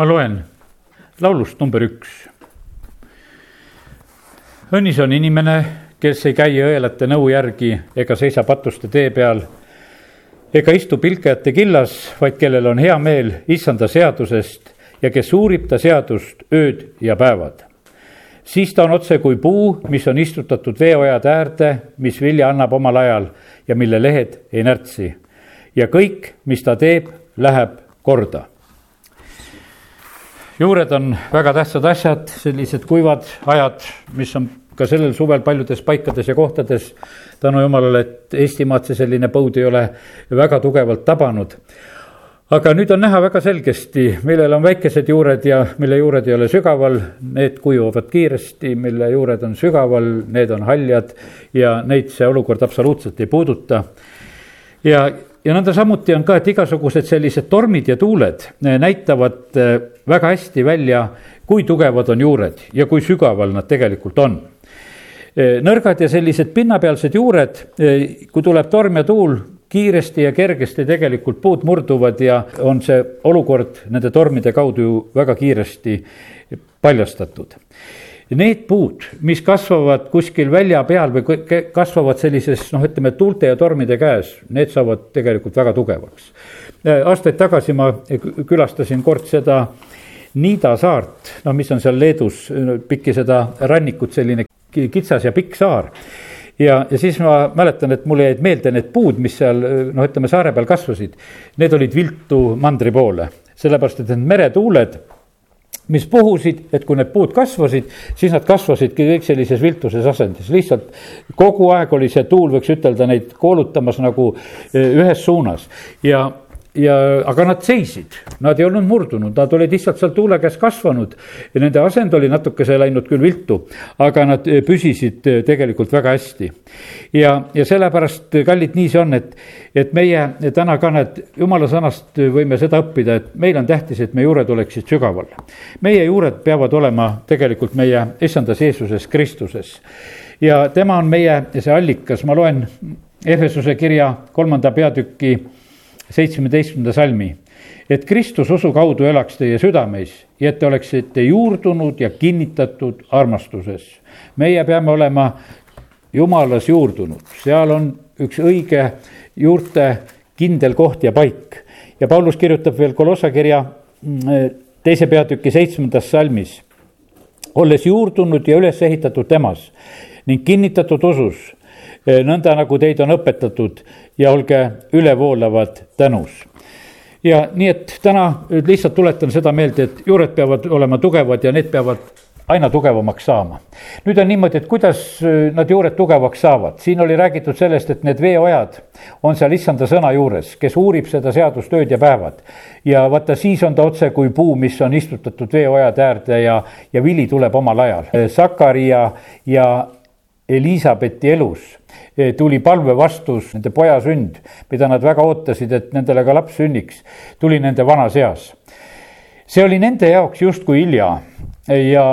ma loen laulust number üks. õnnis on inimene, kes ei käi õelate nõu järgi ega seisa patuste tee peal ega istu pilkajate killas, vaid kellel on hea meel issanda seadusest ja kes uurib ta seadust ööd ja päevad. siis ta on otse kui puu, mis on istutatud veeojade äärde, mis vilja annab omal ajal ja mille lehed ei närtsi. ja kõik, mis ta teeb, läheb korda juured on väga tähtsad asjad, sellised kuivad ajad, mis on ka sellel suvel paljudes paikades ja kohtades. tänu jumalale, et Eestimaad see selline põud ei ole väga tugevalt tabanud. aga nüüd on näha väga selgesti, millel on väikesed juured ja mille juured ei ole sügaval, need kuivavad kiiresti, mille juured on sügaval, need on haljad ja neid see olukord absoluutselt ei puuduta. ja ja nõnda samuti on ka, et igasugused sellised tormid ja tuuled eh, näitavad eh, väga hästi välja, kui tugevad on juured ja kui sügaval nad tegelikult on. Eh, nõrgad ja sellised pinnapealsed juured, kui tuleb torm ja tuul, kiiresti ja kergesti tegelikult puud murduvad ja on see olukord nende tormide kaudu ju väga kiiresti paljastatud need puud, mis kasvavad kuskil välja peal või kasvavad sellises noh, ütleme tuulte ja tormide käes, need saavad tegelikult väga tugevaks. Äh, aastaid tagasi ma külastasin kord seda Niida saart, no mis on seal Leedus, pikki seda rannikut, selline kitsas ja pikk saar ja, ja siis ma mäletan, et mulle jäid meelde need puud, mis seal noh, ütleme saare peal kasvasid. Need olid viltu mandri poole, sellepärast et need meretuuled mis puhusid, et kui need puud kasvasid, siis nad kasvasidki kõik sellises viltuses asendis, lihtsalt kogu aeg oli see tuul, võiks ütelda, neid koolutamas nagu eh, ühes suunas. Ja ja, aga nad seisid, nad ei olnud murdunud, nad olid lihtsalt seal tuule käes kasvanud. Ja nende asend oli natukese läinud küll viltu, aga nad eh, püsisid eh, tegelikult väga hästi. ja, ja sellepärast, kallid, nii see on, et, et meie täna ka need jumala sõnast võime seda õppida, et meil on tähtis, et meie juured oleksid sügaval. meie juured peavad olema tegelikult meie issandas Jeesuses Kristuses. Ja tema on meie see allikas, ma loen Efesuse kirja kolmanda peatüki seitsmeteistkümnenda salmi. et Kristus usu kaudu elaks teie südameis ja et te oleksite juurdunud ja kinnitatud armastuses. meie peame olema jumalas juurdunud, seal on üks õige juurte kindel koht ja paik. ja Paulus kirjutab veel Kolossa kirja mm, teise peatüki seitsmendas salmis. olles juurdunud ja üles ehitatud temas ning kinnitatud usus Eh, nõnda nagu teid on õpetatud ja olge ülevoolavad tänus ja nii, et täna lihtsalt tuletan seda meelde, et juured peavad olema tugevad ja need peavad aina tugevamaks saama. nüüd on niimoodi, et kuidas eh, nad juured tugevaks saavad, siin oli räägitud sellest, et need veeojad on seal issanda sõna juures, kes uurib seda seadust ööd ja päevad. ja vaata, siis on ta otse kui puu, mis on istutatud veeojade äärde ja, ja vili tuleb omal ajal. Sakaria ja Elizabethi elus eh, tuli palvevastus, nende poja sünd, mida nad väga ootasid, et nendele ka laps sünniks, tuli nende vanas eas. see oli nende jaoks justkui hilja. Ja,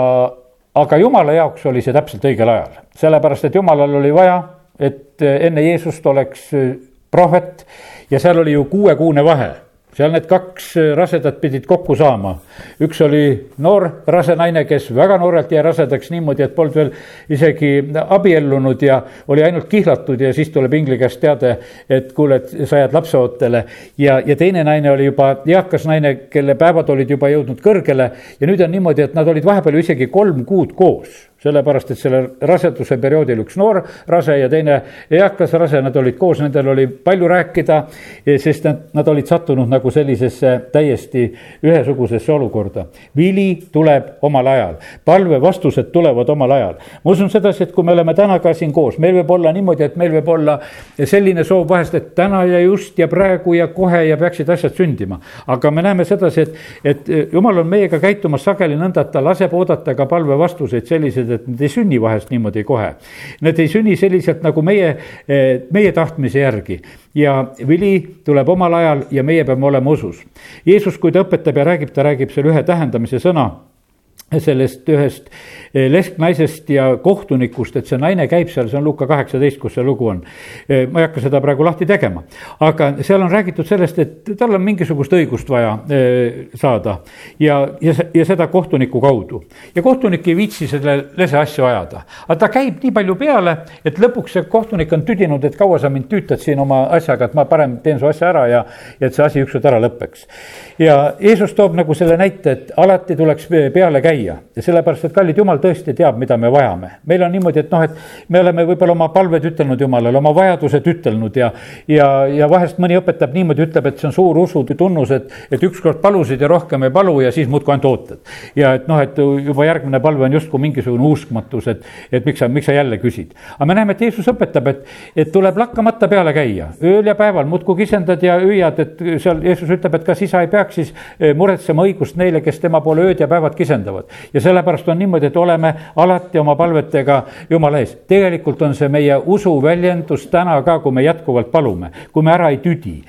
aga jumala jaoks oli see täpselt õigel ajal, sellepärast et jumalal oli vaja, et enne Jeesust oleks eh, prohvet ja seal oli ju kuuekuune vahe seal need kaks rasedat pidid kokku saama. üks oli noor rase naine, kes väga noorelt jäi rasedaks niimoodi, et polnud veel isegi abiellunud ja oli ainult kihlatud ja siis tuleb ingli käest teade, et kuule, et sa jääd lapseootele. ja, ja teine naine oli juba eakas naine, kelle päevad olid juba jõudnud kõrgele ja nüüd on niimoodi, et nad olid vahepeal ju isegi kolm kuud koos sellepärast, et sellel raseduse perioodil üks noor rase ja teine eakas rase, nad olid koos, nendel oli palju rääkida, sest nad, nad olid sattunud nagu sellisesse täiesti ühesugusesse olukorda. vili tuleb omal ajal, palvevastused tulevad omal ajal. ma usun sedasi, et kui me oleme täna ka siin koos, meil võib olla niimoodi, et meil võib olla selline soov vahest, et täna ja just ja praegu ja kohe ja peaksid asjad sündima. aga me näeme sedasi, et, et jumal on meiega käitumas sageli nõnda, et ta laseb oodata ka palvevastuseid selliseid, et need ei sünni vahest niimoodi kohe. Need ei sünni selliselt nagu meie, eh, meie tahtmise järgi ja vili tuleb omal ajal ja meie peame olema usus. Jeesus, kui ta õpetab ja räägib, ta räägib seal ühe tähendamise sõna sellest ühest eh, lesknaisest ja kohtunikust, et see naine käib seal, see on Luka kaheksateist, kus see lugu on. Eh, ma ei hakka seda praegu lahti tegema, aga seal on räägitud sellest, et tal on mingisugust õigust vaja eh, saada ja, ja, ja seda kohtuniku kaudu. ja kohtunik ei viitsi selle lese asju ajada, aga ta käib nii palju peale, et lõpuks see kohtunik on tüdinud, et kaua sa mind tüütad siin oma asjaga, et ma parem teen su asja ära ja, ja et see asi ükskord ära lõpeks. ja Jeesus toob nagu selle näite, et alati tuleks peale käia käia ja sellepärast, et kallid jumal tõesti teab, mida me vajame. meil on niimoodi, et noh, et me oleme võib-olla oma palved ütelnud Jumalale, oma vajadused ütelnud ja, ja, ja vahest mõni õpetab niimoodi, ütleb, et see on suur usu tunnus, et, et ükskord palusid ja rohkem ei palu ja siis muudkui ainult ootad. ja et noh, et juba järgmine palve on justkui mingisugune uskmatus, et, et miks sa, miks sa jälle küsid. aga me näeme, et Jeesus õpetab, et, et tuleb lakkamata peale käia, ööl ja päeval muudkui kisendad ja hüüad, et seal Jeesus ütleb, et kas isa ei peaks siis eh, muretsema õigust neile, kes tema poole ööd ja päevad kisendavad ja sellepärast on niimoodi, et oleme alati oma palvetega Jumala ees. tegelikult on see meie usu väljendus täna ka, kui me jätkuvalt palume, kui me ära ei tüdi.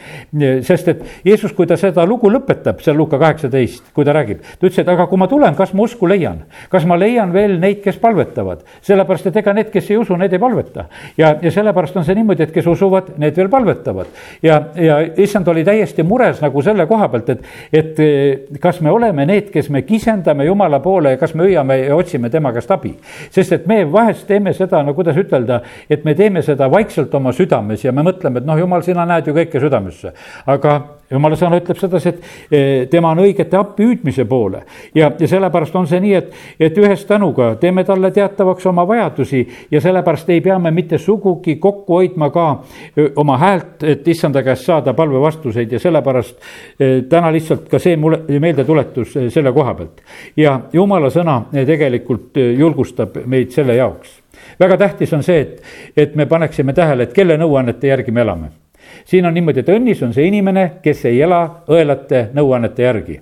sest et Jeesus, kui ta seda lugu lõpetab, seal Luka kaheksateist, kui ta räägib, ta ütles, et aga kui ma tulen, kas ma usku leian, kas ma leian veel neid, kes palvetavad, sellepärast et ega need, kes ei usu, need ei palveta. ja, ja sellepärast on see niimoodi, et kes usuvad, need veel palvetavad. ja, ja issand oli täiesti mures nagu selle koha pealt, et, et kas me oleme need, kes me kisendame Jumala poole poole ja kas me hüüame ja otsime tema käest abi. sest et me vahest teeme seda, no kuidas ütelda, et me teeme seda vaikselt oma südames ja me mõtleme, et noh, jumal, sina näed ju kõike südamesse. aga jumala sõna ütleb sedasi, et eh, tema on õigete appi hüüdmise poole. Ja, ja sellepärast on see nii, et, et ühes tänuga teeme talle teatavaks oma vajadusi ja sellepärast ei pea me mitte sugugi kokku hoidma ka eh, oma häält, et issanda käest saada palvevastuseid ja sellepärast eh, täna lihtsalt ka see mulle meeldetuletus selle koha pealt. ja jumala sõna tegelikult julgustab meid selle jaoks. Väga tähtis on see, et, et me paneksime tähele, et kelle nõuannete järgi me elame siin on niimoodi, et õnnis on see inimene, kes ei ela õelate nõuannete järgi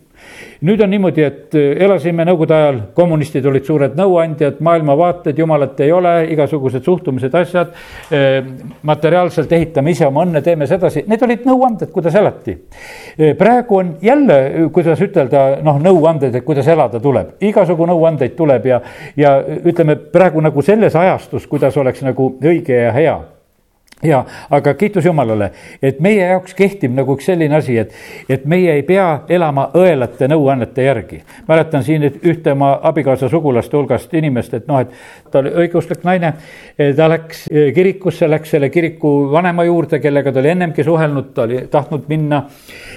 nüüd on niimoodi, et äh, elasime nõukogude ajal, kommunistid olid suured nõuandjad, maailmavaated, jumalat ei ole, igasugused suhtumised, asjad. Äh, materiaalselt ehitame ise oma õnne, teeme sedasi, need olid nõuanded, kuidas elati. Äh, praegu on jälle, kuidas ütelda, noh, nõuanded, et kuidas elada tuleb, igasugu nõuandeid tuleb ja, ja ütleme praegu nagu selles ajastus, kuidas oleks nagu õige ja hea ja, aga kiitus Jumalale, et meie jaoks kehtib nagu üks selline asi, et, et meie ei pea elama õelate nõuannete järgi. mäletan siin ühte oma abikaasa sugulaste hulgast inimest, et noh, et ta oli õigeusklik naine. ta läks eh, kirikusse, läks selle kiriku vanema juurde, kellega ta oli ennemgi suhelnud, ta oli tahtnud minna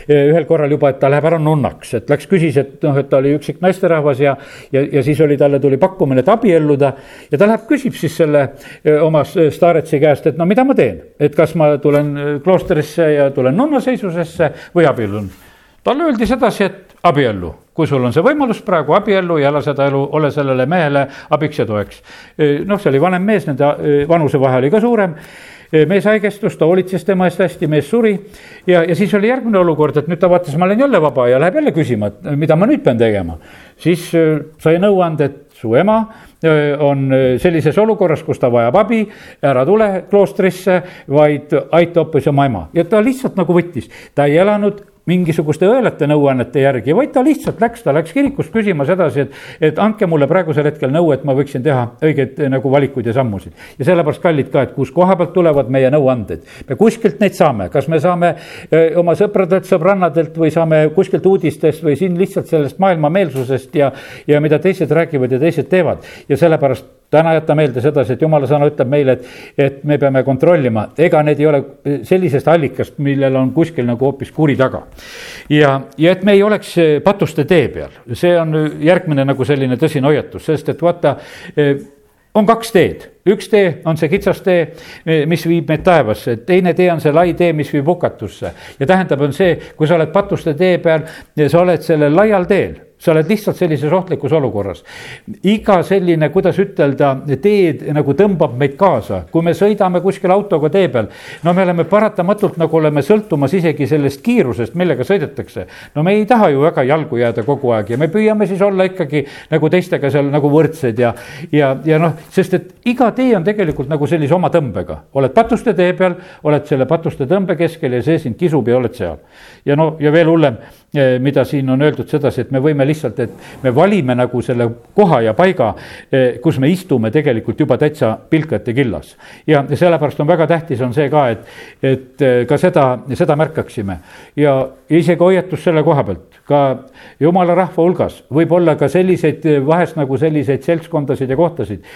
eh, ühel korral juba, et ta läheb ära nunnaks, et läks, küsis, et noh, et ta oli üksik naisterahvas ja, ja, ja siis oli, talle tuli pakkumine, et abielluda. ja ta läheb, küsib siis selle eh, oma staaretsi käest, et no mida ma teen teen, et kas ma tulen äh, kloostrisse ja tulen nonnaseisusesse või abiellun. talle öeldi sedasi, et abiellu, kui sul on see võimalus praegu abiellu ja ela seda elu, ole sellele mehele abiks ja toeks. Äh, noh, see oli vanem mees, nende äh, vanusevahe oli ka suurem mees haigestus, ta hoolitses tema eest hästi, mees suri. ja, ja siis oli järgmine olukord, et nüüd ta vaatas, ma olen jälle vaba ja läheb jälle küsima, et mida ma nüüd pean tegema. siis sai nõuande, et su ema on sellises olukorras, kus ta vajab abi, ära tule kloostrisse, vaid aita hoopis oma ema. Ja ta lihtsalt nagu võttis, ta ei elanud mingisuguste õelate nõuannete järgi, vaid ta lihtsalt läks, ta läks kirikust küsima sedasi, et, et andke mulle praegusel hetkel nõu, et ma võiksin teha õigeid nagu valikuid ja sammusid. ja sellepärast kallid ka, et kus koha pealt tulevad meie nõuanded, me kuskilt neid saame, kas me saame öö, oma sõpradelt, sõbrannadelt või saame kuskilt uudistest või siin lihtsalt sellest maailma meelsusest ja, ja mida teised räägivad ja teised teevad? Ja sellepärast täna jäta meelde sedasi, et jumala sõna ütleb meile, et, et me peame kontrollima, ega need ei ole sellisest allikast, millel on kuskil nagu hoopis kuri taga. ja, ja et me ei oleks patuste tee peal, see on järgmine nagu selline tõsine hoiatus, sest et vaata on kaks teed, üks tee on see kitsas tee, mis viib meid taevasse, teine tee on see lai tee, mis viib hukatusse. ja tähendab, on see, kui sa oled patuste tee peal, sa oled sellel laial teel sa oled lihtsalt sellises ohtlikus olukorras. iga selline, kuidas ütelda, teed nagu tõmbab meid kaasa, kui me sõidame kuskil autoga tee peal. no me oleme paratamatult nagu oleme sõltumas isegi sellest kiirusest, millega sõidetakse. no me ei taha ju väga jalgu jääda kogu aeg ja me püüame siis olla ikkagi nagu teistega seal nagu võrdsed ja, ja, ja noh, sest et iga tee on tegelikult nagu sellise oma tõmbega. oled patuste tee peal, oled selle patuste tõmbe keskel ja see sind kisub ja oled seal. ja no ja veel hullem, mida siin on öeldud sedasi, et me võime lihtsalt, et me valime nagu selle koha ja paiga, kus me istume tegelikult juba täitsa pilkete killas. ja sellepärast on väga tähtis on see ka, et, et ka seda, seda märkaksime ja isegi hoiatus selle koha pealt, ka jumala rahva hulgas võib olla ka selliseid, vahest nagu selliseid seltskondasid ja kohtasid,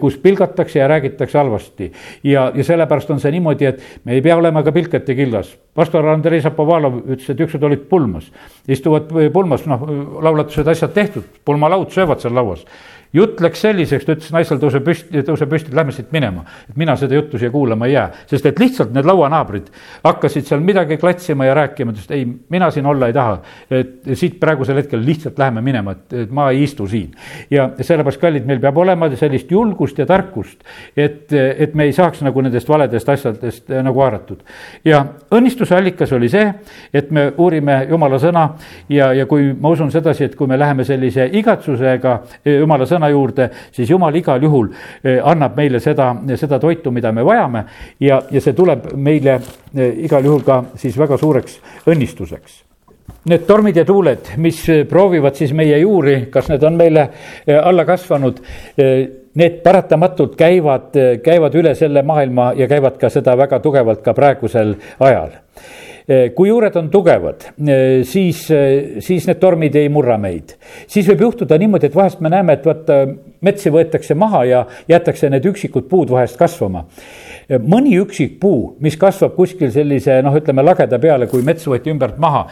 kus pilgatakse ja räägitakse halvasti. ja, ja sellepärast on see niimoodi, et me ei pea olema ka pilkete killas. pastor Andrei Zapovalov ütles, et ükskord olid pulmas, istuvad pulmas, noh, laulatused, asjad tehtud, pulmalaud söövad seal lauas jutt läks selliseks, ta ütles, naisel tõuse püsti, tõuse püsti, lähme siit minema. et mina seda juttu siia kuulama ei jää, sest et lihtsalt need lauanaabrid hakkasid seal midagi klatsima ja rääkima, ta ütles, et ei, mina siin olla ei taha. et siit praegusel hetkel lihtsalt läheme minema, et, ma ei istu siin. ja sellepärast, kallid, meil peab olema sellist julgust ja tarkust, et, et me ei saaks nagu nendest valedest asjadest eh, nagu haaratud. ja õnnistuse allikas oli see, et me uurime jumala sõna ja, ja kui ma usun sedasi, et kui me läheme sellise igatsusega eh, jumala sõna sõna juurde, siis jumal igal juhul eh, annab meile seda, seda toitu, mida me vajame ja, ja see tuleb meile eh, igal juhul ka siis väga suureks õnnistuseks. Need tormid ja tuuled, mis proovivad siis meie juuri, kas need on meile eh, alla kasvanud, need paratamatult käivad, käivad üle selle maailma ja käivad ka seda väga tugevalt ka praegusel ajal. Eh, kui juured on tugevad, eh, siis, eh, siis need tormid ei murra meid. siis võib juhtuda niimoodi, et vahest me näeme, et vaata, metsi võetakse maha ja jäetakse need üksikud puud vahest kasvama. mõni üksik puu, mis kasvab kuskil sellise noh, ütleme lageda peale, kui mets võeti ümbert maha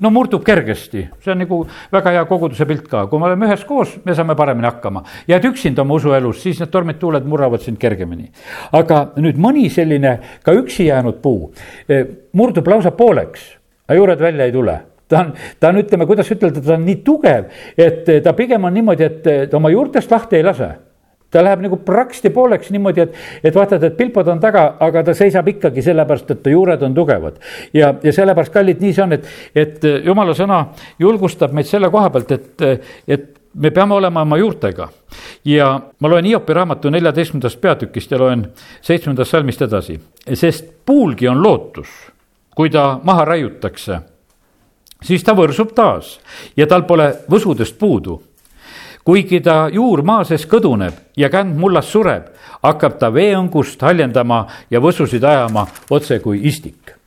no murdub kergesti, see on nagu väga hea koguduse pilt ka, kui me oleme üheskoos, me saame paremini hakkama. jääd üksinda oma usuelus, siis need tormid, tuuled murravad sind kergemini. aga nüüd mõni selline ka üksi jäänud puu eh, murdub lausa pooleks, aga juured välja ei tule ta on, ta on, ütleme, kuidas ütelda, ta on nii tugev, et ta pigem on niimoodi, et oma juurtest lahti ei lase ta läheb nagu praksti pooleks niimoodi, et, et vaatad, et pilpad on taga, aga ta seisab ikkagi sellepärast, et ta juured on tugevad. ja, ja sellepärast, kallid, nii see on, et, et jumala sõna julgustab meid selle koha pealt, et, et me peame olema oma juurtega. ja ma loen Hiopi raamatu neljateistkümnendast peatükist ja loen seitsmendast salmist edasi, sest puulgi on lootus, kui ta maha raiutakse, siis ta võrsub taas ja tal pole võsudest puudu kuigi ta juur maa sees kõduneb ja känd mullas sureb, hakkab ta veeõngust haljendama ja võsusid ajama otse kui istik.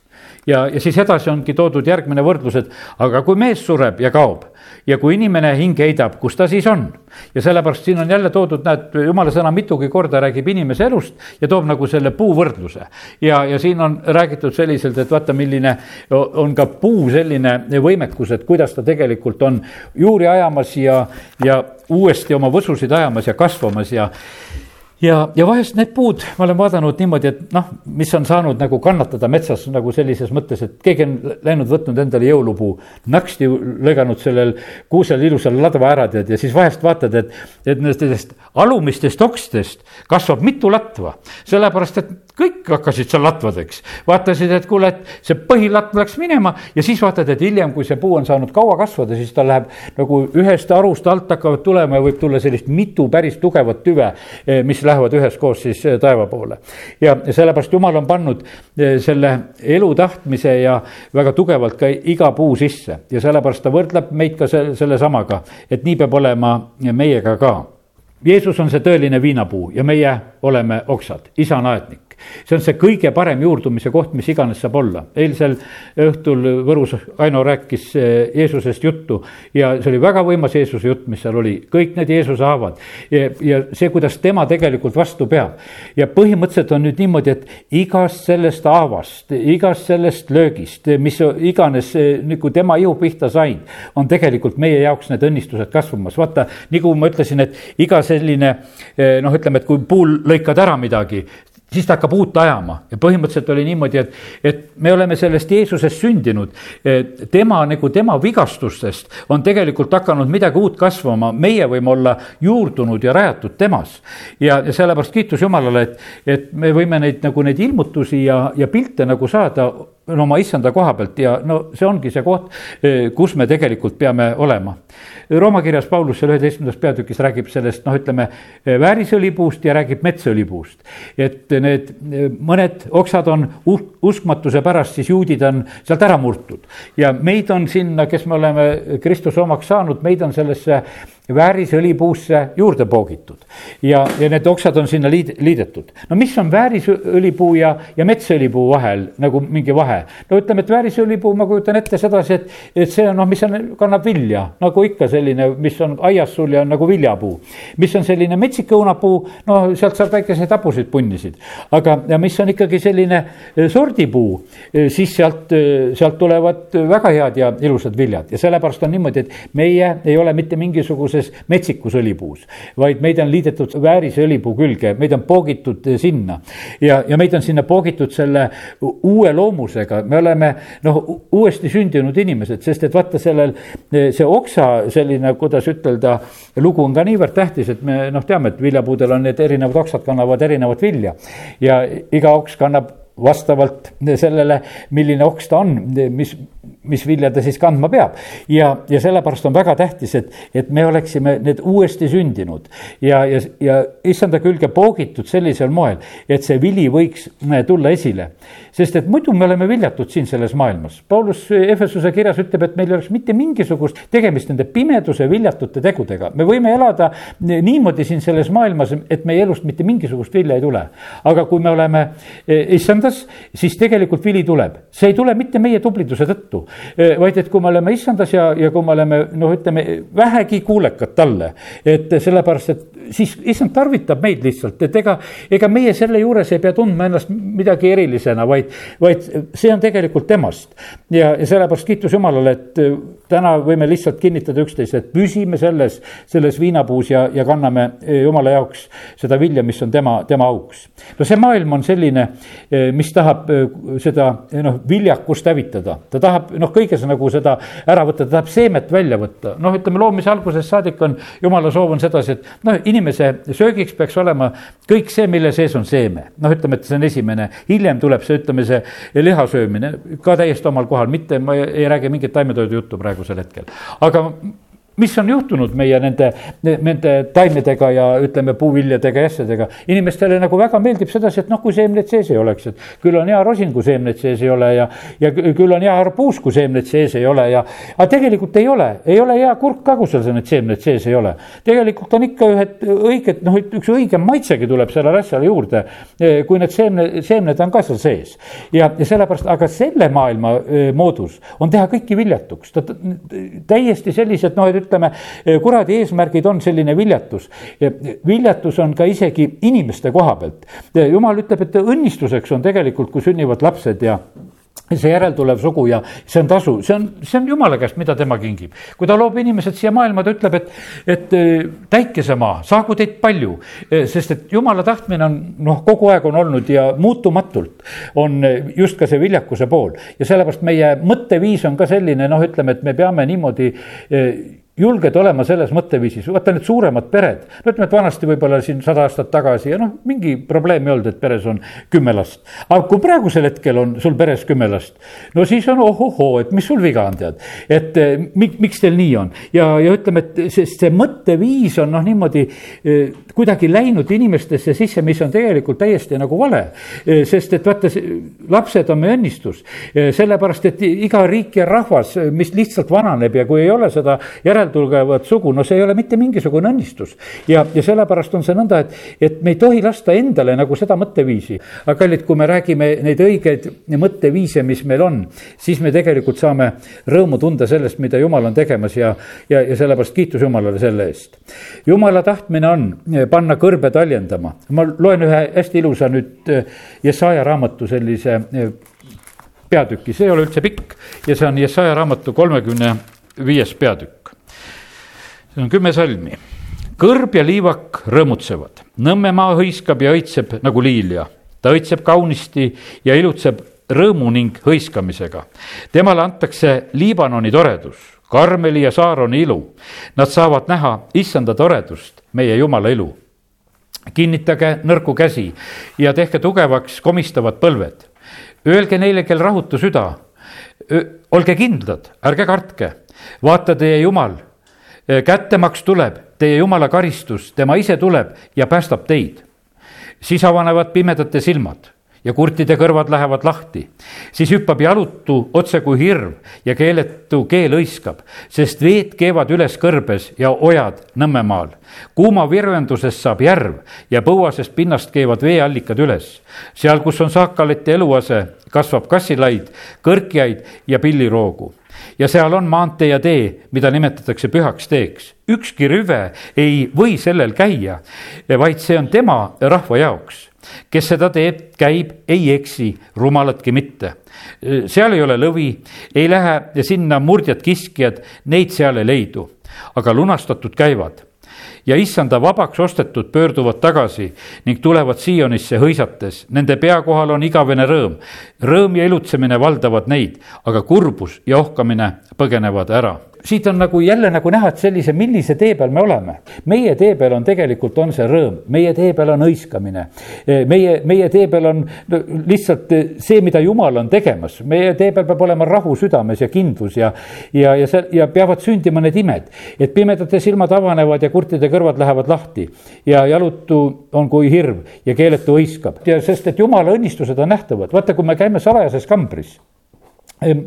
Ja, ja siis edasi ongi toodud järgmine võrdlus, et aga kui mees sureb ja kaob ja kui inimene hing heidab, kus ta siis on? ja sellepärast siin on jälle toodud, näed, jumala sõna mitugi korda räägib inimese elust ja toob nagu selle puuvõrdluse. ja, ja siin on räägitud selliselt, et vaata, milline on ka puu selline võimekus, et kuidas ta tegelikult on juuri ajamas ja, ja uuesti oma võsusid ajamas ja kasvamas ja ja, ja vahest need puud, ma olen vaadanud niimoodi, et noh, mis on saanud nagu kannatada metsas nagu sellises mõttes, et keegi on läinud, võtnud endale jõulupuu, naksti lõiganud sellel kuusel ilusal ladva ära tead ja siis vahest vaatad, et, et nendest alumistest okstest kasvab mitu latva. sellepärast, et kõik hakkasid seal latvadeks, vaatasid, et kuule, et see põhilatv läks minema ja siis vaatad, et hiljem, kui see puu on saanud kaua kasvada, siis ta läheb nagu ühest arust alt hakkavad tulema ja võib tulla sellist mitu päris tugevat tüve, eh, mis lähevad üheskoos siis eh, taeva poole. ja sellepärast Jumal on pannud eh, selle elu tahtmise ja väga tugevalt ka iga puu sisse ja sellepärast ta võrdleb meid ka selle, sellesamaga, et nii peab olema meiega ka. Jeesus on see tõeline viinapuu ja meie oleme oksad, isa on aednik see on see kõige parem juurdumise koht, mis iganes saab olla. eilsel õhtul Võrus Aino rääkis eh, Jeesusest juttu ja see oli väga võimas Jeesuse jutt, mis seal oli, kõik need Jeesuse haavad. ja, ja see, kuidas tema tegelikult vastu peab. ja põhimõtteliselt on nüüd niimoodi, et igast sellest haavast, igast sellest löögist, mis iganes nagu tema ihu pihta sain, on tegelikult meie jaoks need õnnistused kasvamas. vaata, nagu ma ütlesin, et iga selline eh, noh, ütleme, et kui puul lõikad ära midagi, siis ta hakkab uut ajama ja põhimõtteliselt oli niimoodi, et, et me oleme sellest Jeesusest sündinud. tema nagu tema vigastustest on tegelikult hakanud midagi uut kasvama, meie võime olla juurdunud ja rajatud temas. ja, ja sellepärast kiitus Jumalale, et, et me võime neid nagu neid ilmutusi ja, ja pilte nagu saada no oma issanda koha pealt ja no see ongi see koht, kus me tegelikult peame olema. Rooma kirjas Paulus seal üheteistkümnendas peatükis räägib sellest, noh, ütleme väärisõlipuust ja räägib metsaõlipuust. et need mõned oksad on uskmatuse pärast, siis juudid on sealt ära murtud ja meid on sinna, kes me oleme Kristuse omaks saanud, meid on sellesse väärisõlipuusse juurde poogitud ja, ja need oksad on sinna liid, liidetud. no mis on väärisõlipuu ja, ja metsaõlipuu vahel nagu mingi vahe? no ütleme, et väärisõlipuu, ma kujutan ette sedasi, et, et see on noh, mis on, kannab vilja nagu ikka selline, mis on aias sul ja nagu viljapuu. mis on selline metsik õunapuu, no sealt saab väikeseid hapusid punnisid, aga ja mis on ikkagi selline e, sordipuu, e, siis sealt, e, sealt tulevad väga head ja ilusad viljad ja sellepärast on niimoodi, et meie ei ole mitte mingisuguse alguses metsikus õlipuus, vaid meid on liidetud väärise õlipuu külge, meid on poogitud sinna. ja, ja meid on sinna poogitud selle uue loomusega, me oleme noh, uuesti sündinud inimesed, sest et vaata sellel, see oksa selline, kuidas ütelda, lugu on ka niivõrd tähtis, et me noh, teame, et viljapuudel on need erinevad oksad kannavad erinevat vilja ja iga oks kannab vastavalt sellele, milline oks ta on, mis, mis vilja ta siis kandma peab. ja, ja sellepärast on väga tähtis, et, et me oleksime need uuesti sündinud ja, ja, ja issanda külge poogitud sellisel moel, et see vili võiks äh, tulla esile. Sest et muidu me oleme viljatud siin selles maailmas. Paulus Efesuse kirjas ütleb, et meil ei oleks mitte mingisugust tegemist nende pimeduse viljatute tegudega. me võime elada niimoodi siin selles maailmas, et meie elust mitte mingisugust vilja ei tule. aga kui me oleme äh, issandas, siis tegelikult vili tuleb. see ei tule mitte meie tubliduse tõttu Eh, vaid et kui me oleme issandas ja, ja kui me oleme noh, ütleme vähegi kuulekad talle, et sellepärast, et siis issand tarvitab meid lihtsalt, et ega, ega meie selle juures ei pea tundma ennast midagi erilisena, vaid, vaid see on tegelikult temast. ja, ja sellepärast kiitus Jumalale, et täna võime lihtsalt kinnitada üksteist, et püsime selles, selles viinapuus ja, ja kanname Jumala jaoks seda vilja, mis on tema, tema auks. no see maailm on selline, mis tahab seda noh, viljakust hävitada, ta tahab noh, kõiges nagu seda ära võtta, ta tahab seemet välja võtta, noh, ütleme loomise algusest saadik on jumala soov on sedasi, et noh, inimese söögiks peaks olema kõik see, mille sees on seeme. noh, ütleme, et see on esimene, hiljem tuleb see, ütleme, see liha söömine ka täiesti omal kohal, mitte ma ei räägi mingit taimetoidu juttu praegusel hetkel. aga mis on juhtunud meie nende, nende taimedega ja ütleme, puuviljadega ja asjadega. inimestele nagu väga meeldib sedasi, et noh, kui seemned sees ei oleks, et küll on hea rosin, kui seemned sees ei ole ja, ja küll on hea arbuus, kui seemned sees ei ole ja. aga tegelikult ei ole, ei ole hea kurk ka, kui seal need seemned sees ei ole. tegelikult on ikka ühed õiged, noh, üks õigem maitsegi tuleb sellele asjale juurde, kui need seemne, seemned on ka seal sees. ja, ja sellepärast, aga selle maailma moodus on teha kõiki viljatuks, täiesti sellised noh, et ütleme, kuradi eesmärgid on selline viljatus. viljatus on ka isegi inimeste koha pealt. jumal ütleb, et õnnistuseks on tegelikult, kui sünnivad lapsed ja see järeltulev sugu ja see on tasu, see on, see on jumala käest, mida tema kingib. kui ta loob inimesed siia maailma, ta ütleb, et, et täikesemaa, saagu teid palju. sest et jumala tahtmine on noh, kogu aeg on olnud ja muutumatult on just ka see viljakuse pool. ja sellepärast meie mõtteviis on ka selline, noh, ütleme, et me peame niimoodi julged olema selles mõtteviisis, vaata need suuremad pered, no ütleme, et vanasti võib-olla siin sada aastat tagasi ja noh, mingi probleem ei olnud, et peres on kümme last. aga kui praegusel hetkel on sul peres kümme last, no siis on ohohoo, et mis sul viga on, tead. et eh, mik, miks teil nii on ja, ja ütleme, et sest see mõtteviis on noh, niimoodi eh, kuidagi läinud inimestesse sisse, mis on tegelikult täiesti nagu vale. Eh, sest et vaata, lapsed on meie õnnistus, sellepärast et iga riik ja rahvas, mis lihtsalt vananeb ja kui ei ole seda järel järeltulevat sugu, no see ei ole mitte mingisugune õnnistus. ja, ja sellepärast on see nõnda, et, et me ei tohi lasta endale nagu seda mõtteviisi. aga kallid, kui me räägime neid õigeid mõtteviise, mis meil on, siis me tegelikult saame rõõmu tunda sellest, mida jumal on tegemas ja, ja, ja sellepärast kiitus Jumalale selle eest. jumala tahtmine on panna kõrbe taljendama, ma loen ühe hästi ilusa nüüd eh, Jesaja raamatu sellise eh, peatüki, see ei ole üldse pikk ja see on Jesaja raamatu kolmekümne viies peatükk see on kümme salmi. kõrb ja liivak rõõmutsevad, Nõmmemaa hõiskab ja õitseb nagu liilja. ta õitseb kaunisti ja ilutseb rõõmu ning hõiskamisega. temale antakse Liibanoni toredus, Karmeli ja Saaroni ilu. Nad saavad näha issanda toredust, meie Jumala ilu. kinnitage nõrku käsi ja tehke tugevaks komistavad põlved öelge neile, kel rahutu süda. olge kindlad, ärge kartke, vaata teie Jumal, kättemaks tuleb, teie Jumala karistus, tema ise tuleb ja päästab teid. siis avanevad pimedate silmad ja kurtide kõrvad lähevad lahti. siis hüppab jalutu otse kui hirv ja keeletu keel hõiskab, sest veed keevad üles kõrbes ja ojad Nõmmemaal. kuuma virvendusest saab järv ja põuasest pinnast keevad veeallikad üles. seal, kus on saakalite eluase, kasvab kassilaid, kõrkjaid ja pilliroogu ja seal on maantee ja tee, mida nimetatakse pühaks teeks. ükski rüve ei või sellel käia, vaid see on tema rahva jaoks kes seda teeb, käib, ei eksi, rumalatki mitte. seal ei ole lõvi, ei lähe sinna murdjad kiskjad, neid seal ei leidu, aga lunastatud käivad ja issanda vabaks ostetud pöörduvad tagasi ning tulevad Siionisse hõisates. Nende pea kohal on igavene rõõm. rõõm ja ilutsemine valdavad neid, aga kurbus ja ohkamine põgenevad ära siit on nagu jälle nagu näha, et sellise, millise tee peal me oleme. meie tee peal on tegelikult, on see rõõm, meie tee peal on hõiskamine. meie, meie tee peal on no, lihtsalt see, mida Jumal on tegemas, meie tee peal peab olema rahu südames ja kindlus ja, ja, ja see ja peavad sündima need imed. et pimedate silmad avanevad ja kurtide kõrvad lähevad lahti ja jalutu on kui hirv ja keeletu hõiskab ja sest, et Jumala õnnistused on nähtavad, vaata, kui me käime salajases kambris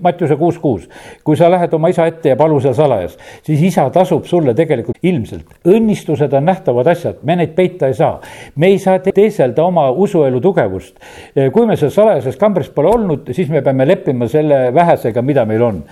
Mattiuse kuus kuus, kui sa lähed oma isa ette ja palu seal salajas, siis isa tasub sulle tegelikult ilmselt. õnnistused on nähtavad asjad, me neid peita ei saa. me ei saa teeselda oma usuelu tugevust. kui me seal salajases kambris pole olnud, siis me peame leppima selle vähesega, mida meil on.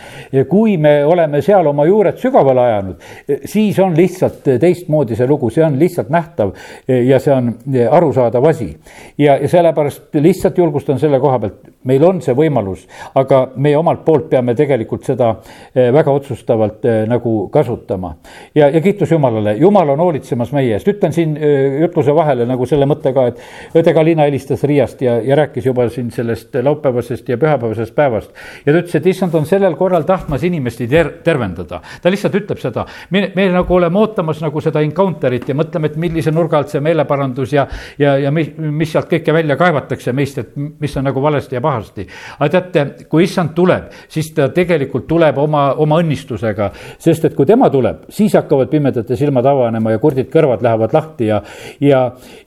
kui me oleme seal oma juured sügavale ajanud, siis on lihtsalt teistmoodi see lugu, see on lihtsalt nähtav ja see on arusaadav asi. ja, ja sellepärast lihtsalt julgustan selle koha pealt, meil on see võimalus, aga me meie omalt poolt peame tegelikult seda eh, väga otsustavalt eh, nagu kasutama. ja, ja kiitus Jumalale, Jumal on hoolitsemas meie eest, ütlen siin eh, jutluse vahele nagu selle mõtte ka, et õde Galina helistas Riiast ja, ja rääkis juba siin sellest laupäevasest ja pühapäevasest päevast. ja ta ütles, et issand on sellel korral tahtmas inimesi ter-, tervendada. ta lihtsalt ütleb seda, me, me nagu oleme ootamas nagu seda encounter'it ja mõtleme, et millise nurga alt see meeleparandus ja, ja, ja mis, mis sealt kõike välja kaevatakse meist, et mis on nagu valesti ja pahasti. aga teate, kui issand tuleb, siis ta tegelikult tuleb oma, oma õnnistusega. sest et kui tema tuleb, siis hakkavad pimedate silmad avanema ja kurdid kõrvad lähevad lahti ja, ja,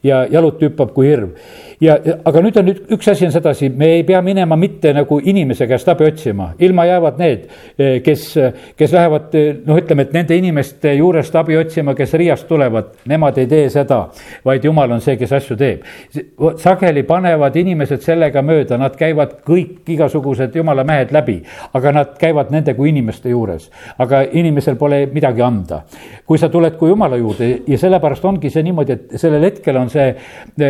ja jalut hüppab kui hirv. Ja, aga nüüd on nüüd üks asi on sedasi, me ei pea minema mitte nagu inimese käest abi otsima, ilma jäävad need, kes, kes lähevad noh, ütleme, et nende inimeste juurest abi otsima, kes Riiast tulevad, nemad ei tee seda, vaid jumal on see, kes asju teeb. sageli panevad inimesed sellega mööda, nad käivad kõik igasugused jumala mehed läbi, aga nad käivad nende kui inimeste juures. aga inimesel pole midagi anda. kui sa tuled kui jumala juurde ja sellepärast ongi see niimoodi, et sellel hetkel on see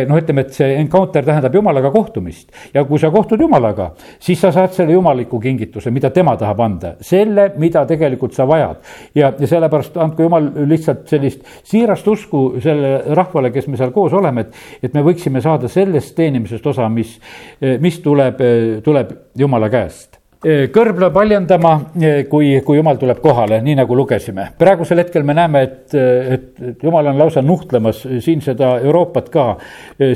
noh, ütleme, et see encounter tähendab jumalaga kohtumist. ja kui sa kohtud jumalaga, siis sa saad selle jumaliku kingituse, mida tema tahab anda, selle, mida tegelikult sa vajad. ja, ja sellepärast andku jumal lihtsalt sellist siirast usku sellele rahvale, kes me seal koos oleme, et, et me võiksime saada sellest teenimisest osa, mis, mis tuleb, tuleb jumala käest kõrbla paljandama, kui, kui jumal tuleb kohale, nii nagu lugesime. praegusel hetkel me näeme, et, et jumal on lausa nuhtlemas siin seda Euroopat ka.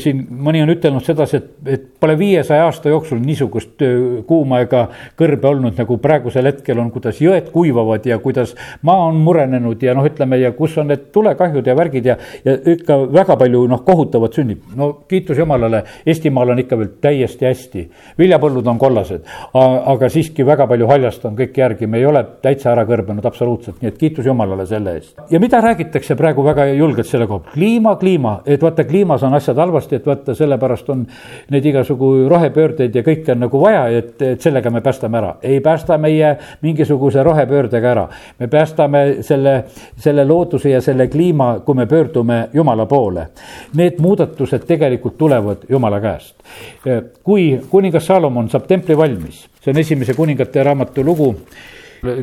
siin mõni on ütelnud sedasi, et, et pole viiesaja aasta jooksul niisugust kuuma ega kõrbe olnud, nagu praegusel hetkel on, kuidas jõed kuivavad ja kuidas maa on murenenud ja noh, ütleme ja kus on need tulekahjud ja värgid ja, ja ikka väga palju noh, kohutavat sünnib. no kiitus Jumalale, Eestimaal on ikka veel täiesti hästi, viljapõllud on kollased, aga siiski väga palju haljast on kõik järgi, me ei ole täitsa ära kõrbenud absoluutselt, nii et kiitus Jumalale selle eest. ja mida räägitakse praegu väga julgelt selle kohta, kliima, kliima, et vaata, kliimas on asjad halvasti, et vaata, sellepärast on neid igasugu rohepöördeid ja kõike on nagu vaja, et, et sellega me päästame ära. ei päästa meie mingisuguse rohepöördega ära. me päästame selle, selle looduse ja selle kliima, kui me pöördume Jumala poole. Need muudatused tegelikult tulevad Jumala käest. kui kuningas Salomon saab templi valmis see on esimese kuningate raamatu lugu,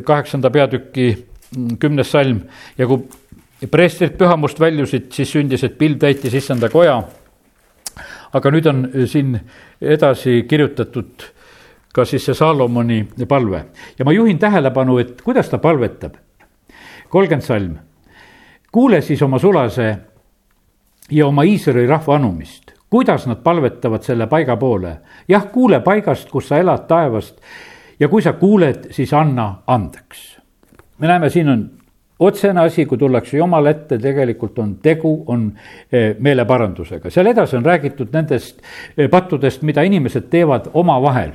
kaheksanda peatüki mm, kümnes salm ja kui preestrid pühamust väljusid, siis sündis, et pild täitis issanda koja. aga nüüd on siin edasi kirjutatud ka siis see Saalomoni palve ja ma juhin tähelepanu, et kuidas ta palvetab. kolmkümmend salm, kuule siis oma sulase ja oma Iisraeli rahva anumist kuidas nad palvetavad selle paiga poole. jah, kuule paigast, kus sa elad taevast ja kui sa kuuled, siis anna andeks. me näeme, siin on otsene asi, kui tullakse Jumala ette, tegelikult on tegu, on eh, meeleparandusega. seal edasi on räägitud nendest eh, pattudest, mida inimesed teevad omavahel.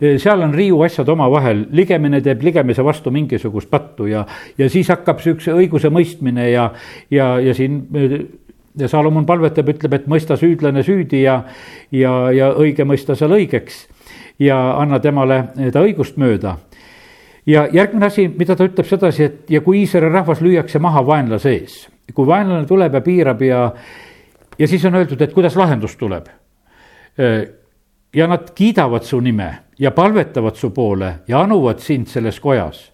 Eh, seal on riiuasjad omavahel, ligemine teeb ligemise vastu mingisugust pattu ja, ja siis hakkab siukse õigusemõistmine ja, ja, ja siin ja Salomon palvetab, ütleb, et mõista süüdlane süüdi ja, ja, ja õige mõista seal õigeks ja anna temale ta õigust mööda ja järgmine asi, mida ta ütleb sedasi, et ja kui Iisraeli rahvas lüüakse maha vaenlase ees, kui vaenlane tuleb ja piirab ja, ja siis on öeldud, et kuidas lahendus tuleb. ja nad kiidavad su nime ja palvetavad su poole ja anuvad sind selles kojas.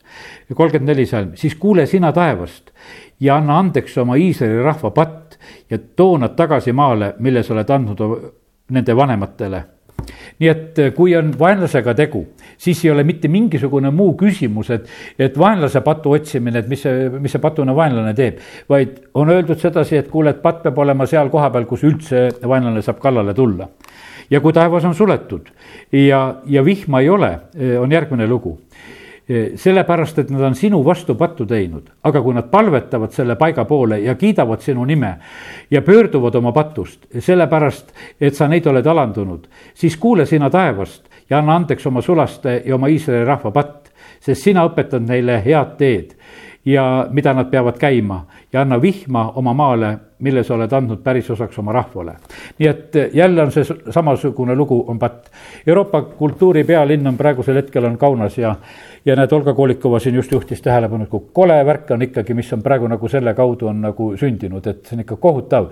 kolmkümmend neli salm, siis kuule sina taevast ja anna andeks oma Iisraeli rahva patt ja too nad tagasi maale, mille sa oled andnud nende vanematele nii et eh, kui on vaenlasega tegu, siis ei ole mitte mingisugune muu küsimus, et, et vaenlase patu otsimine, et mis see, mis see patune vaenlane teeb. vaid on öeldud sedasi, et kuule, et patt peab olema seal kohapeal, kus üldse vaenlane saab kallale tulla. ja kui taevas on suletud ja, ja vihma ei ole, eh, on järgmine lugu sellepärast, et nad on sinu vastu pattu teinud, aga kui nad palvetavad selle paiga poole ja kiidavad sinu nime ja pöörduvad oma patust, sellepärast et sa neid oled alandunud, siis kuule sina taevast ja anna andeks oma sulaste ja oma Iisraeli rahva patt, sest sina õpetad neile head teed ja mida nad peavad käima ja anna vihma oma maale, mille sa oled andnud pärisosaks oma rahvale. nii et jälle on see samasugune lugu, on patt. Euroopa kultuuri pealinn on praegusel hetkel on Kaunas ja, ja näed, Olga Kolikova siin just juhtis tähelepanu, kui kole värk on ikkagi, mis on praegu nagu selle kaudu on nagu sündinud, et see on ikka kohutav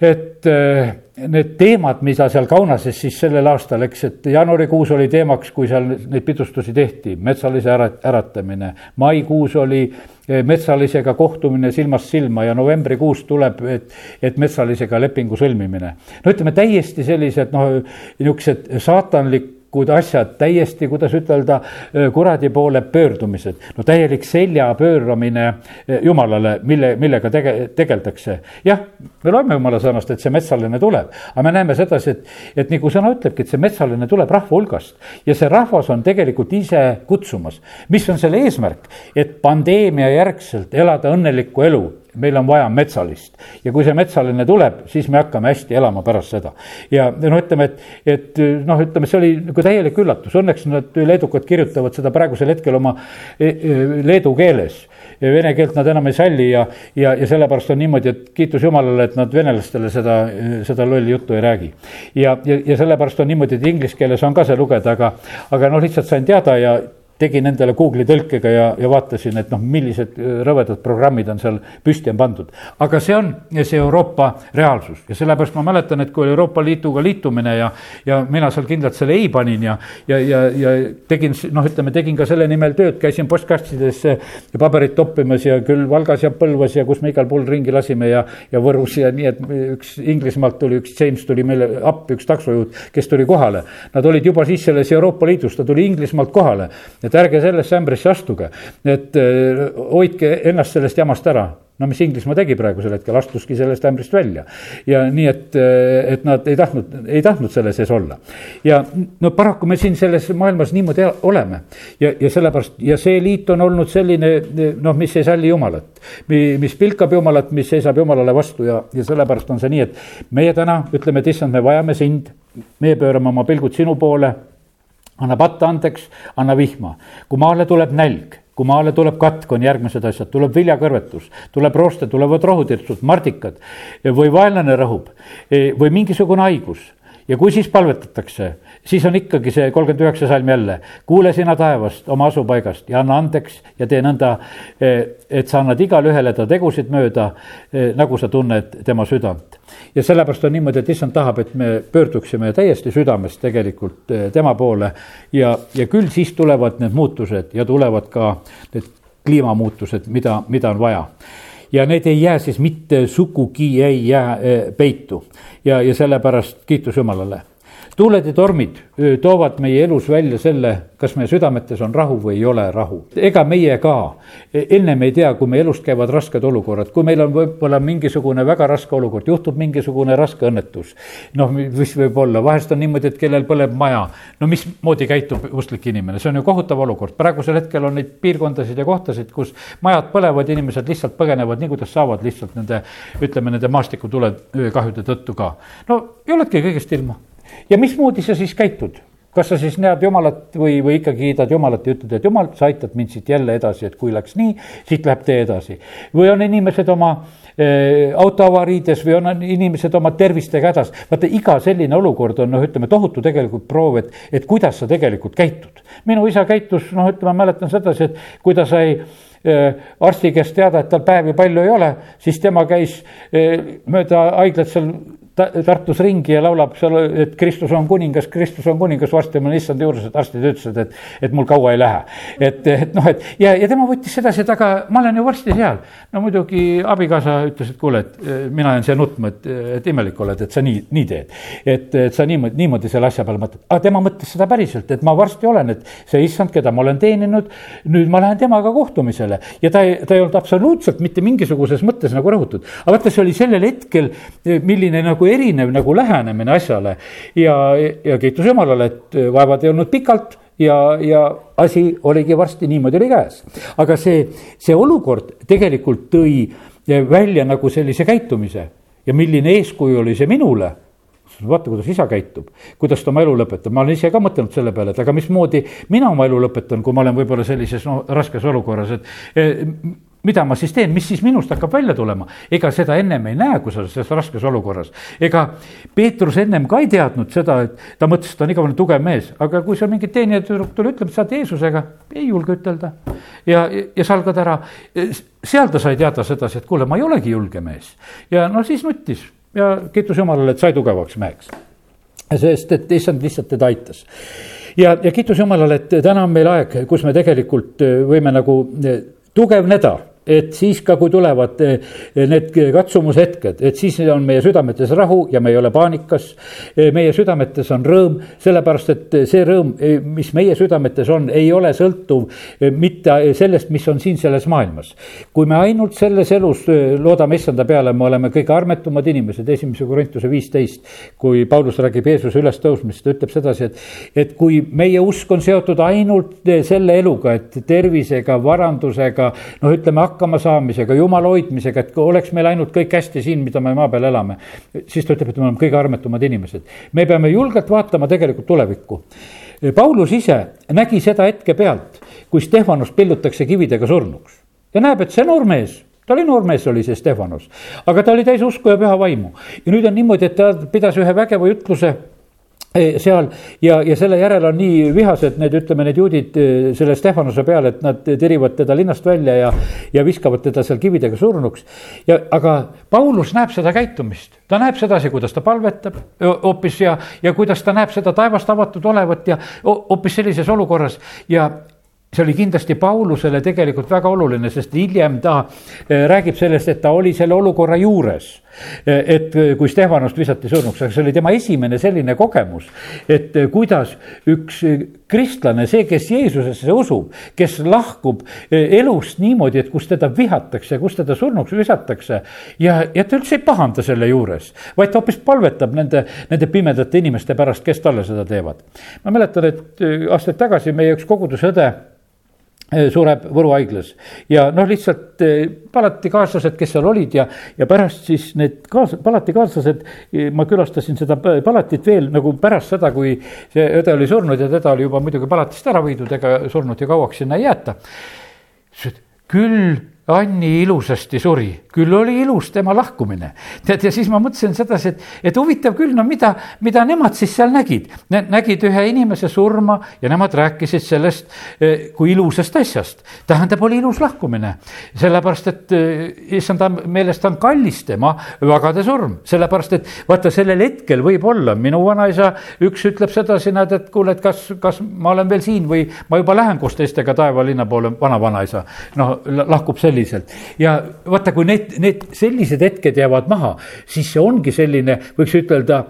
et äh, need teemad, mida seal Kaunases siis sellel aastal, eks, et jaanuarikuus oli teemaks, kui seal neid pidustusi tehti, metsalise ära, äratamine. maikuus oli äh, metsalisega kohtumine silmast silma ja novembrikuus tuleb, et, et metsalisega lepingu sõlmimine. no ütleme täiesti sellised noh, niisugused saatanlik vajalikud asjad, täiesti, kuidas ütelda, kuradi poole pöördumised. no täielik selja pööramine jumalale, mille, millega tege-, tegeldakse. jah, me loeme jumala sõnast, et see metsaline tuleb, aga me näeme sedasi, et, et nagu sõna ütlebki, et see metsaline tuleb rahva hulgast. ja see rahvas on tegelikult ise kutsumas. mis on selle eesmärk? et pandeemia järgselt elada õnnelikku elu meil on vaja metsalist ja kui see metsaline tuleb, siis me hakkame hästi elama pärast seda. ja no ütleme, et, et noh, ütleme, see oli nagu täielik üllatus, õnneks nad leedukad kirjutavad seda praegusel hetkel oma e, e, leedu keeles. Vene keelt nad enam ei salli ja, ja, ja sellepärast on niimoodi, et kiitus Jumalale, et nad venelastele seda, seda lolli juttu ei räägi. ja, ja, ja sellepärast on niimoodi, et inglise keeles on ka see lugeda, aga, aga noh, lihtsalt sain teada ja tegin endale Google'i tõlkega ja, ja vaatasin, et noh, millised äh, rõvedad programmid on seal püsti on pandud. aga see on see Euroopa reaalsus ja sellepärast ma mäletan, et kui oli Euroopa Liiduga liitumine ja, ja mina seal kindlalt selle ei panin ja, ja, ja, ja tegin noh, ütleme, tegin ka selle nimel tööd, käisin postkastides paberit toppimas ja küll Valgas ja Põlvas ja kus me igal pool ringi lasime ja, ja Võrus ja nii, et üks Inglismaalt tuli, üks James tuli meile appi, üks taksojuht, kes tuli kohale. Nad olid juba siis selles Euroopa Liidus, ta tuli Inglismaalt kohale et ärge sellesse ämbrisse astuge, et äh, hoidke ennast sellest jamast ära no mis Inglismaa tegi praegusel hetkel, astuski sellest ämbrist välja. ja nii, et, äh, et nad ei tahtnud, ei tahtnud selle sees olla. ja no paraku me siin selles maailmas niimoodi oleme. ja, ja sellepärast ja see liit on olnud selline noh, mis ei salli jumalat. mis pilkab jumalat, mis seisab jumalale vastu ja, ja sellepärast on see nii, et meie täna ütleme, et issand, me vajame sind. meie pöörame oma pilgud sinu poole anna patt andeks, anna vihma. kui maale tuleb nälg, kui maale tuleb katk, on järgmised asjad, tuleb viljakõrvetus, tuleb rooste, tulevad rohutirtsud, mardikad või vaenlane rõhub või mingisugune haigus ja kui siis palvetatakse, siis on ikkagi see kolmkümmend üheksa salm jälle. kuule sina taevast oma asupaigast ja anna andeks ja tee nõnda, et sa annad igale ühele ta tegusid mööda, nagu sa tunned tema südant. Ja sellepärast on niimoodi, et issand tahab, et me pöörduksime täiesti südamest tegelikult eh, tema poole. Ja, ja küll siis tulevad need muutused ja tulevad ka need kliimamuutused, mida, mida on vaja ja need ei jää siis mitte sugugi ei jää peitu. Ja, ja sellepärast kiitus Jumalale tuuled ja tormid toovad meie elus välja selle, kas meie südametes on rahu või ei ole rahu. ega meie ka ennem ei tea, kui meie elust käivad rasked olukorrad, kui meil on võib-olla mingisugune väga raske olukord, juhtub mingisugune raske õnnetus. noh, mis võib olla, vahest on niimoodi, et kellel põleb maja, no mismoodi käitub usklik inimene, see on ju kohutav olukord, praegusel hetkel on neid piirkondasid ja kohtasid, kus majad põlevad, inimesed lihtsalt põgenevad nii, kuidas saavad lihtsalt nende, ütleme nende maastikutule kahjude tõttu ka. no ja oledki kõigest ilma ja mismoodi sa siis käitud? kas sa siis näed Jumalat või, või ikkagi kiidad Jumalat ja ütled, et Jumal, sa aitad mind siit jälle edasi, et kui läks nii, siit läheb tee edasi. või on inimesed oma äh, autoavariides või on inimesed oma tervistega hädas. vaata, iga selline olukord on noh, ütleme tohutu tegelikult proov, et, et kuidas sa tegelikult käitud. minu isa käitus, noh, ütleme, mäletan sedasi, et kui ta sai äh, arsti käest teada, et tal päevi palju ei ole, siis tema käis äh, mööda haiglat seal Tartus ringi ja laulab seal, et Kristus on kuningas, Kristus on kuningas, varsti ma olen issand juures, et arstid ütlesid, et, et mul kaua ei lähe. et, et noh, et ja, ja tema võttis sedasi, et aga ma olen ju varsti seal. no muidugi abikaasa ütles, et kuule, et eh, mina jään siia nutma, et, et imelik oled, et sa nii, nii teed. et, et sa niimoodi, niimoodi selle asja peale mõtled, aga tema mõtles seda päriselt, et ma varsti olen, et see issand, keda ma olen teeninud, nüüd ma lähen temaga kohtumisele ja ta ei, ta ei olnud absoluutselt mitte mingisuguses mõttes nagu rõhutud. aga vaata, see oli sellel hetkel, milline nagu erinev nagu lähenemine asjale. Ja, ja kiitus Jumalale, et vaevad ei olnud pikalt ja, ja asi oligi varsti niimoodi oli käes. aga see, see olukord tegelikult tõi välja nagu sellise käitumise. Ja milline eeskuju oli see minule? Vaata, kuidas isa käitub, kuidas ta oma elu lõpetab, ma olen ise ka mõtelnud selle peale, et aga mismoodi mina oma elu lõpetan, kui ma olen võib-olla sellises no raskes olukorras, et mida ma siis teen, mis siis minust hakkab välja tulema? ega seda ennem ei näe, kui sa oled selles raskes olukorras. ega Peetrus ennem ka ei teadnud seda, et ta mõtles, et ta on igavene tugev mees, aga kui seal mingi teenijatüdruk tuli, ütleb, et sa oled Jeesusega, ei julge ütelda. ja, ja salgad ära, seal ta sai teada sedasi, et kuule, ma ei olegi julge mees. ja no siis nuttis ja kiitus Jumalale, et sai tugevaks meheks. sest et issand lihtsalt teda aitas ja, ja kiitus Jumalale, et täna on meil aeg, kus me tegelikult võime nagu tugevneda et siis ka, kui tulevad eh, need katsumushetked, et siis on meie südametes rahu ja me ei ole paanikas. Eh, meie südametes on rõõm, sellepärast et see rõõm, eh, mis meie südametes on, ei ole sõltuv mitte sellest, mis on siin selles maailmas. kui me ainult selles elus loodame issanda peale, me oleme kõige armetumad inimesed, esimese Korintuse viisteist. kui Paulus räägib Jeesuse ülestõusmist, ta ütleb sedasi, et, et kui meie usk on seotud ainult selle eluga, et tervisega, varandusega, noh, ütleme hakkamasaamisega, jumala hoidmisega, et oleks meil ainult kõik hästi siin, mida me maa peal elame. siis ta ütleb, et me oleme kõige armetumad inimesed. me peame julgelt vaatama tegelikult tulevikku. Paulus ise nägi seda hetke pealt, kui Stefanost pillutakse kividega surnuks ja näeb, et see noor mees ta oli noor mees, oli see Stefanos, aga ta oli täis usku ja püha vaimu. ja nüüd on niimoodi, et ta pidas ühe vägeva ütluse seal. Ja, ja selle järel on nii vihased need, ütleme, need juudid selle Stefanuse peale, et nad tirivad teda linnast välja ja, ja viskavad teda seal kividega surnuks. ja, aga Paulus näeb seda käitumist, ta näeb sedasi, kuidas ta palvetab hoopis ja, ja kuidas ta näeb seda taevast avatud olevat ja hoopis sellises olukorras. Ja see oli kindlasti Paulusele tegelikult väga oluline, sest hiljem ta räägib sellest, et ta oli selle olukorra juures et kui Stefanost visati surnuks, aga see oli tema esimene selline kogemus, et kuidas üks kristlane, see, kes Jeesusesse usub, kes lahkub elust niimoodi, et kus teda vihatakse, kus teda surnuks visatakse. ja, ja ta üldse ei pahanda selle juures, vaid ta hoopis palvetab nende, nende pimedate inimeste pärast, kes talle seda teevad. ma mäletan, et aastaid tagasi meie üks kogudusõde Eh, sureb Võru haiglas ja noh, lihtsalt palatikaaslased, kes seal olid ja, ja pärast siis need kaas-, palatikaaslased, ma külastasin seda palatit veel nagu pärast seda, kui see õde oli surnud ja teda oli juba muidugi palatist ära viidud, ega surnud ju kauaks sinna ei jäeta. küll Anni ilusasti suri, küll oli ilus tema lahkumine. tead, ja siis ma mõtlesin sedasi, et, et huvitav küll, no mida, mida nemad siis seal nägid. nägid ühe inimese surma ja nemad rääkisid sellest eh, kui ilusast asjast. tähendab, oli ilus lahkumine. sellepärast, et eh, issanda meelest on kallis tema vagade surm, sellepärast et vaata, sellel hetkel võib-olla minu vanaisa, üks ütleb sedasi, näed, et kuule, et kas, kas ma olen veel siin või ma juba lähen koos teistega taevalinna poole, vana-vanaisa. noh, lahkub selline selliselt. ja vaata, kui need, need sellised hetked jäävad maha, siis see ongi selline, võiks ütelda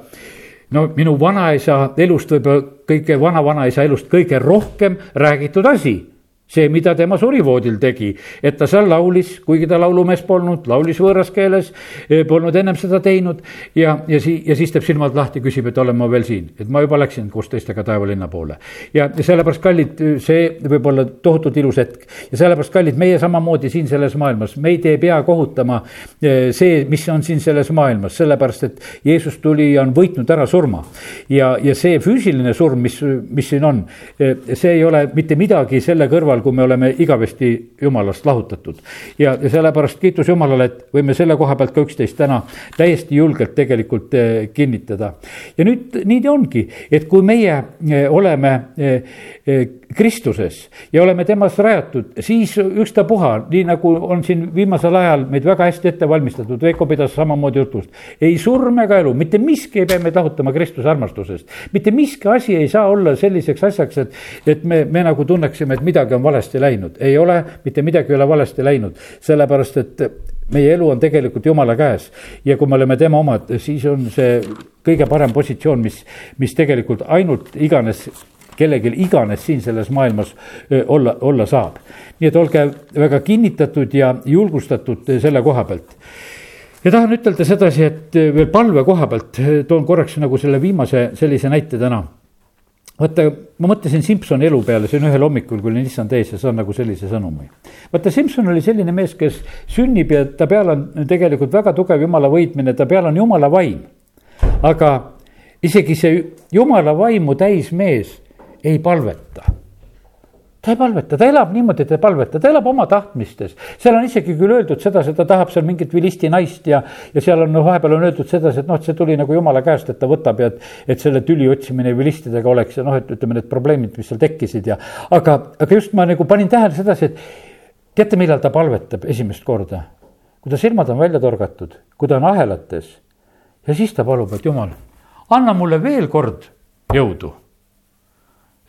no minu vanaisa elust võib-olla kõige vana-vanaisa elust kõige rohkem räägitud asi see, mida tema surivoodil tegi, et ta seal laulis, kuigi ta laulumees polnud, laulis võõras keeles, eh, polnud ennem seda teinud ja, ja sii-, ja siis teeb silmad lahti, küsib, et olen ma veel siin, et ma juba läksin koos teistega taevalinna poole. ja, sellepärast, kallid, see võib olla tohutult ilus hetk ja sellepärast, kallid, meie samamoodi siin selles maailmas, meid ei pea kohutama eh, see, mis on siin selles maailmas, sellepärast et Jeesus tuli ja on võitnud ära surma. ja, ja see füüsiline surm, mis, mis siin on, see ei ole mitte midagi selle kõrval, ajal, kui me oleme igavesti jumalast lahutatud. ja, ja sellepärast kiitus Jumalale, et võime selle koha pealt ka üksteist täna täiesti julgelt tegelikult eh, kinnitada. ja nüüd nii ta ongi, et kui meie eh, oleme eh, Kristuses ja oleme temas rajatud, siis ükstapuha, nii nagu on siin viimasel ajal meid väga hästi ette valmistatud, Veiko pidas samamoodi jutust. ei surm ega elu, mitte miski ei pea meid lahutama Kristuse armastusest. mitte miski asi ei saa olla selliseks asjaks, et, et me, me nagu tunneksime, et midagi on valesti läinud. ei ole, mitte midagi ei ole valesti läinud, sellepärast et meie elu on tegelikult jumala käes. ja kui me oleme tema omad, siis on see kõige parem positsioon, mis, mis tegelikult ainult iganes kellelgi iganes siin selles maailmas olla, olla saab. nii et olge väga kinnitatud ja julgustatud selle koha pealt ja tahan ütelda sedasi, et veel palve koha pealt toon korraks nagu selle viimase sellise näite täna. Vaata, ma mõtlesin Simsoni elu peale, on ühel hommikul, kui olin issand ees ja saan nagu sellise sõnumi. vaata, Simson oli selline mees, kes sünnib ja ta peal on tegelikult väga tugev jumala võitmine, ta peal on jumala vaim. aga isegi see jumala vaimu täis mees ei palveta ta ei palveta, ta elab niimoodi, ta ei palveta, ta elab oma tahtmistes. seal on isegi küll öeldud sedasi, et ta tahab seal mingit vilisti naist ja, ja seal on noh, vahepeal on öeldud sedasi, et noh, et see tuli nagu jumala käest, et ta võtab ja et, et selle tüli otsimine vilistidega oleks ja noh, et ütleme, need probleemid, mis seal tekkisid ja. aga, aga just ma nagu panin tähele sedasi, et teate, millal ta palvetab esimest korda? kui ta silmad on välja torgatud, kui ta on ahelates ja siis ta palub, et jumal, anna mulle veel kord jõudu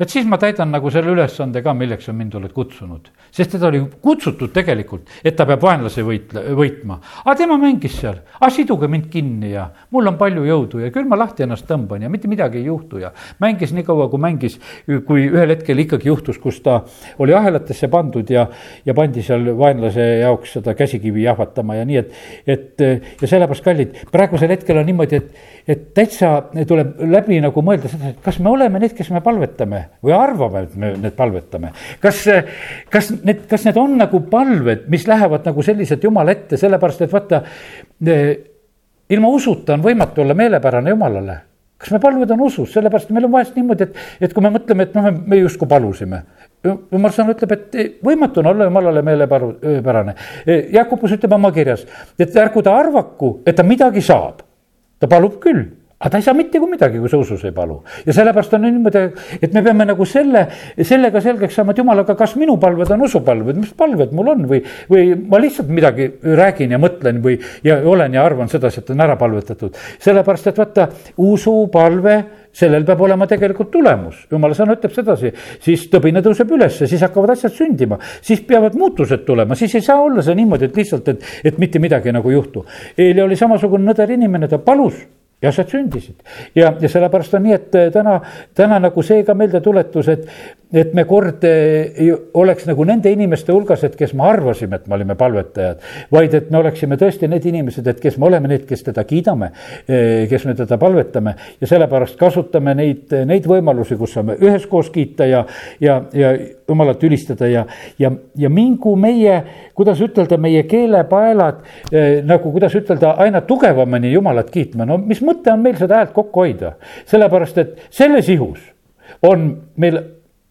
et siis ma täidan nagu selle ülesande ka, milleks sa mind oled kutsunud. sest teda oli kutsutud tegelikult, et ta peab vaenlase võitle, võitma. aga tema mängis seal, aga siduge mind kinni ja mul on palju jõudu ja küll ma lahti ennast tõmban ja mitte midagi ei juhtu ja. mängis nii kaua, kui mängis, kui ühel hetkel ikkagi juhtus, kus ta oli ahelatesse pandud ja, ja pandi seal vaenlase jaoks seda käsikivi jahvatama ja nii, et, et ja sellepärast, kallid, praegusel hetkel on niimoodi, et, et täitsa tuleb läbi nagu mõelda seda, et kas me oleme need, kes me palvetame või arvame, et me need palvetame. kas, kas need, kas need on nagu palved, mis lähevad nagu selliselt Jumala ette, sellepärast et vaata, ilma usuta on võimatu olla meelepärane Jumalale kas me palved on usus, sellepärast meil on vahest niimoodi, et, et kui me mõtleme, et noh, me justkui palusime. jumal sõna ütleb, et võimatu on olla jumalale meelepärane. Jakobus ütleb oma kirjas, et ärgu ta arvaku, et ta midagi saab. ta palub küll aga ta ei saa mitte midagi, kui sa usus ei palu. ja sellepärast on niimoodi, et me peame nagu selle, sellega selgeks saama, et jumal, aga kas minu palved on usupalved, mis palved mul on või, või ma lihtsalt midagi räägin ja mõtlen või, ja olen ja arvan sedasi, et on ära palvetatud. sellepärast, et vaata, usupalve sellel peab olema tegelikult tulemus, jumala sõna ütleb sedasi, siis tõbine tõuseb ülesse, siis hakkavad asjad sündima, siis peavad muutused tulema, siis ei saa olla see niimoodi, et lihtsalt, et, et mitte midagi nagu ei juhtu. Eeli oli samasugune nõder inimene, ta palus ja asjad sündisid ja, ja sellepärast on nii, et äh, täna, täna nagu see ka meeldetuletus, et, et me kord äh, ei oleks nagu nende inimeste hulgas, et kes me arvasime, et me olime palvetajad. vaid et me oleksime tõesti need inimesed, et kes me oleme need, kes teda kiidame, äh, kes me teda palvetame ja sellepärast kasutame neid, neid võimalusi, kus saame üheskoos kiita ja, ja, ja jumalat ülistada ja, ja, ja mingu meie, kuidas ütelda, meie keelepaelad eh, nagu, kuidas ütelda, aina tugevamini jumalat kiitma, no mis mõte on meil seda häält kokku hoida, sellepärast et selles ihus on meil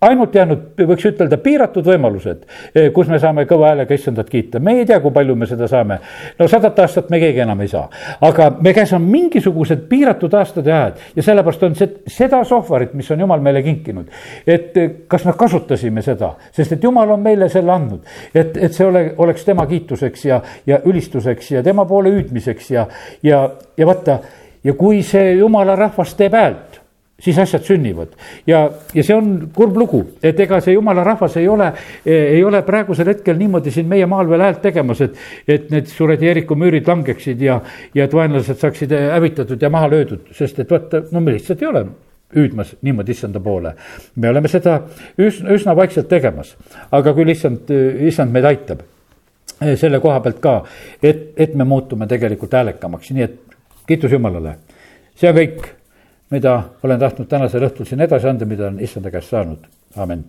ainult jäänud, võiks ütelda, piiratud võimalused, eh, kus me saame kõva häälega issandat kiita, me ei tea, kui palju me seda saame. no sadat aastat me keegi enam ei saa, aga me käes on mingisugused piiratud aastad ja ajad ja sellepärast on see, seda sohvarit, mis on jumal meile kinkinud. et eh, kas me kasutasime seda, sest et jumal on meile selle andnud, et, et see ole, oleks tema kiituseks ja, ja ülistuseks ja tema poole hüüdmiseks ja, ja, ja vaata ja kui see jumala rahvas teeb häält siis asjad sünnivad. Ja, ja see on kurb lugu, et ega see jumala rahvas ei ole, ei ole praegusel hetkel niimoodi siin meie maal veel häält tegemas, et, et need suured Jeriko müürid langeksid ja, ja et vaenlased saaksid hävitatud ja maha löödud, sest et vaata, no me lihtsalt ei ole hüüdmas niimoodi issanda poole. me oleme seda üsna, üsna vaikselt tegemas, aga küll issand, issand meid aitab selle koha pealt ka, et, et me muutume tegelikult häälekamaks, nii et kiitus Jumalale. see on kõik mida olen tahtnud tänasel õhtul siin edasi anda, mida olen issanda käest saanud, amin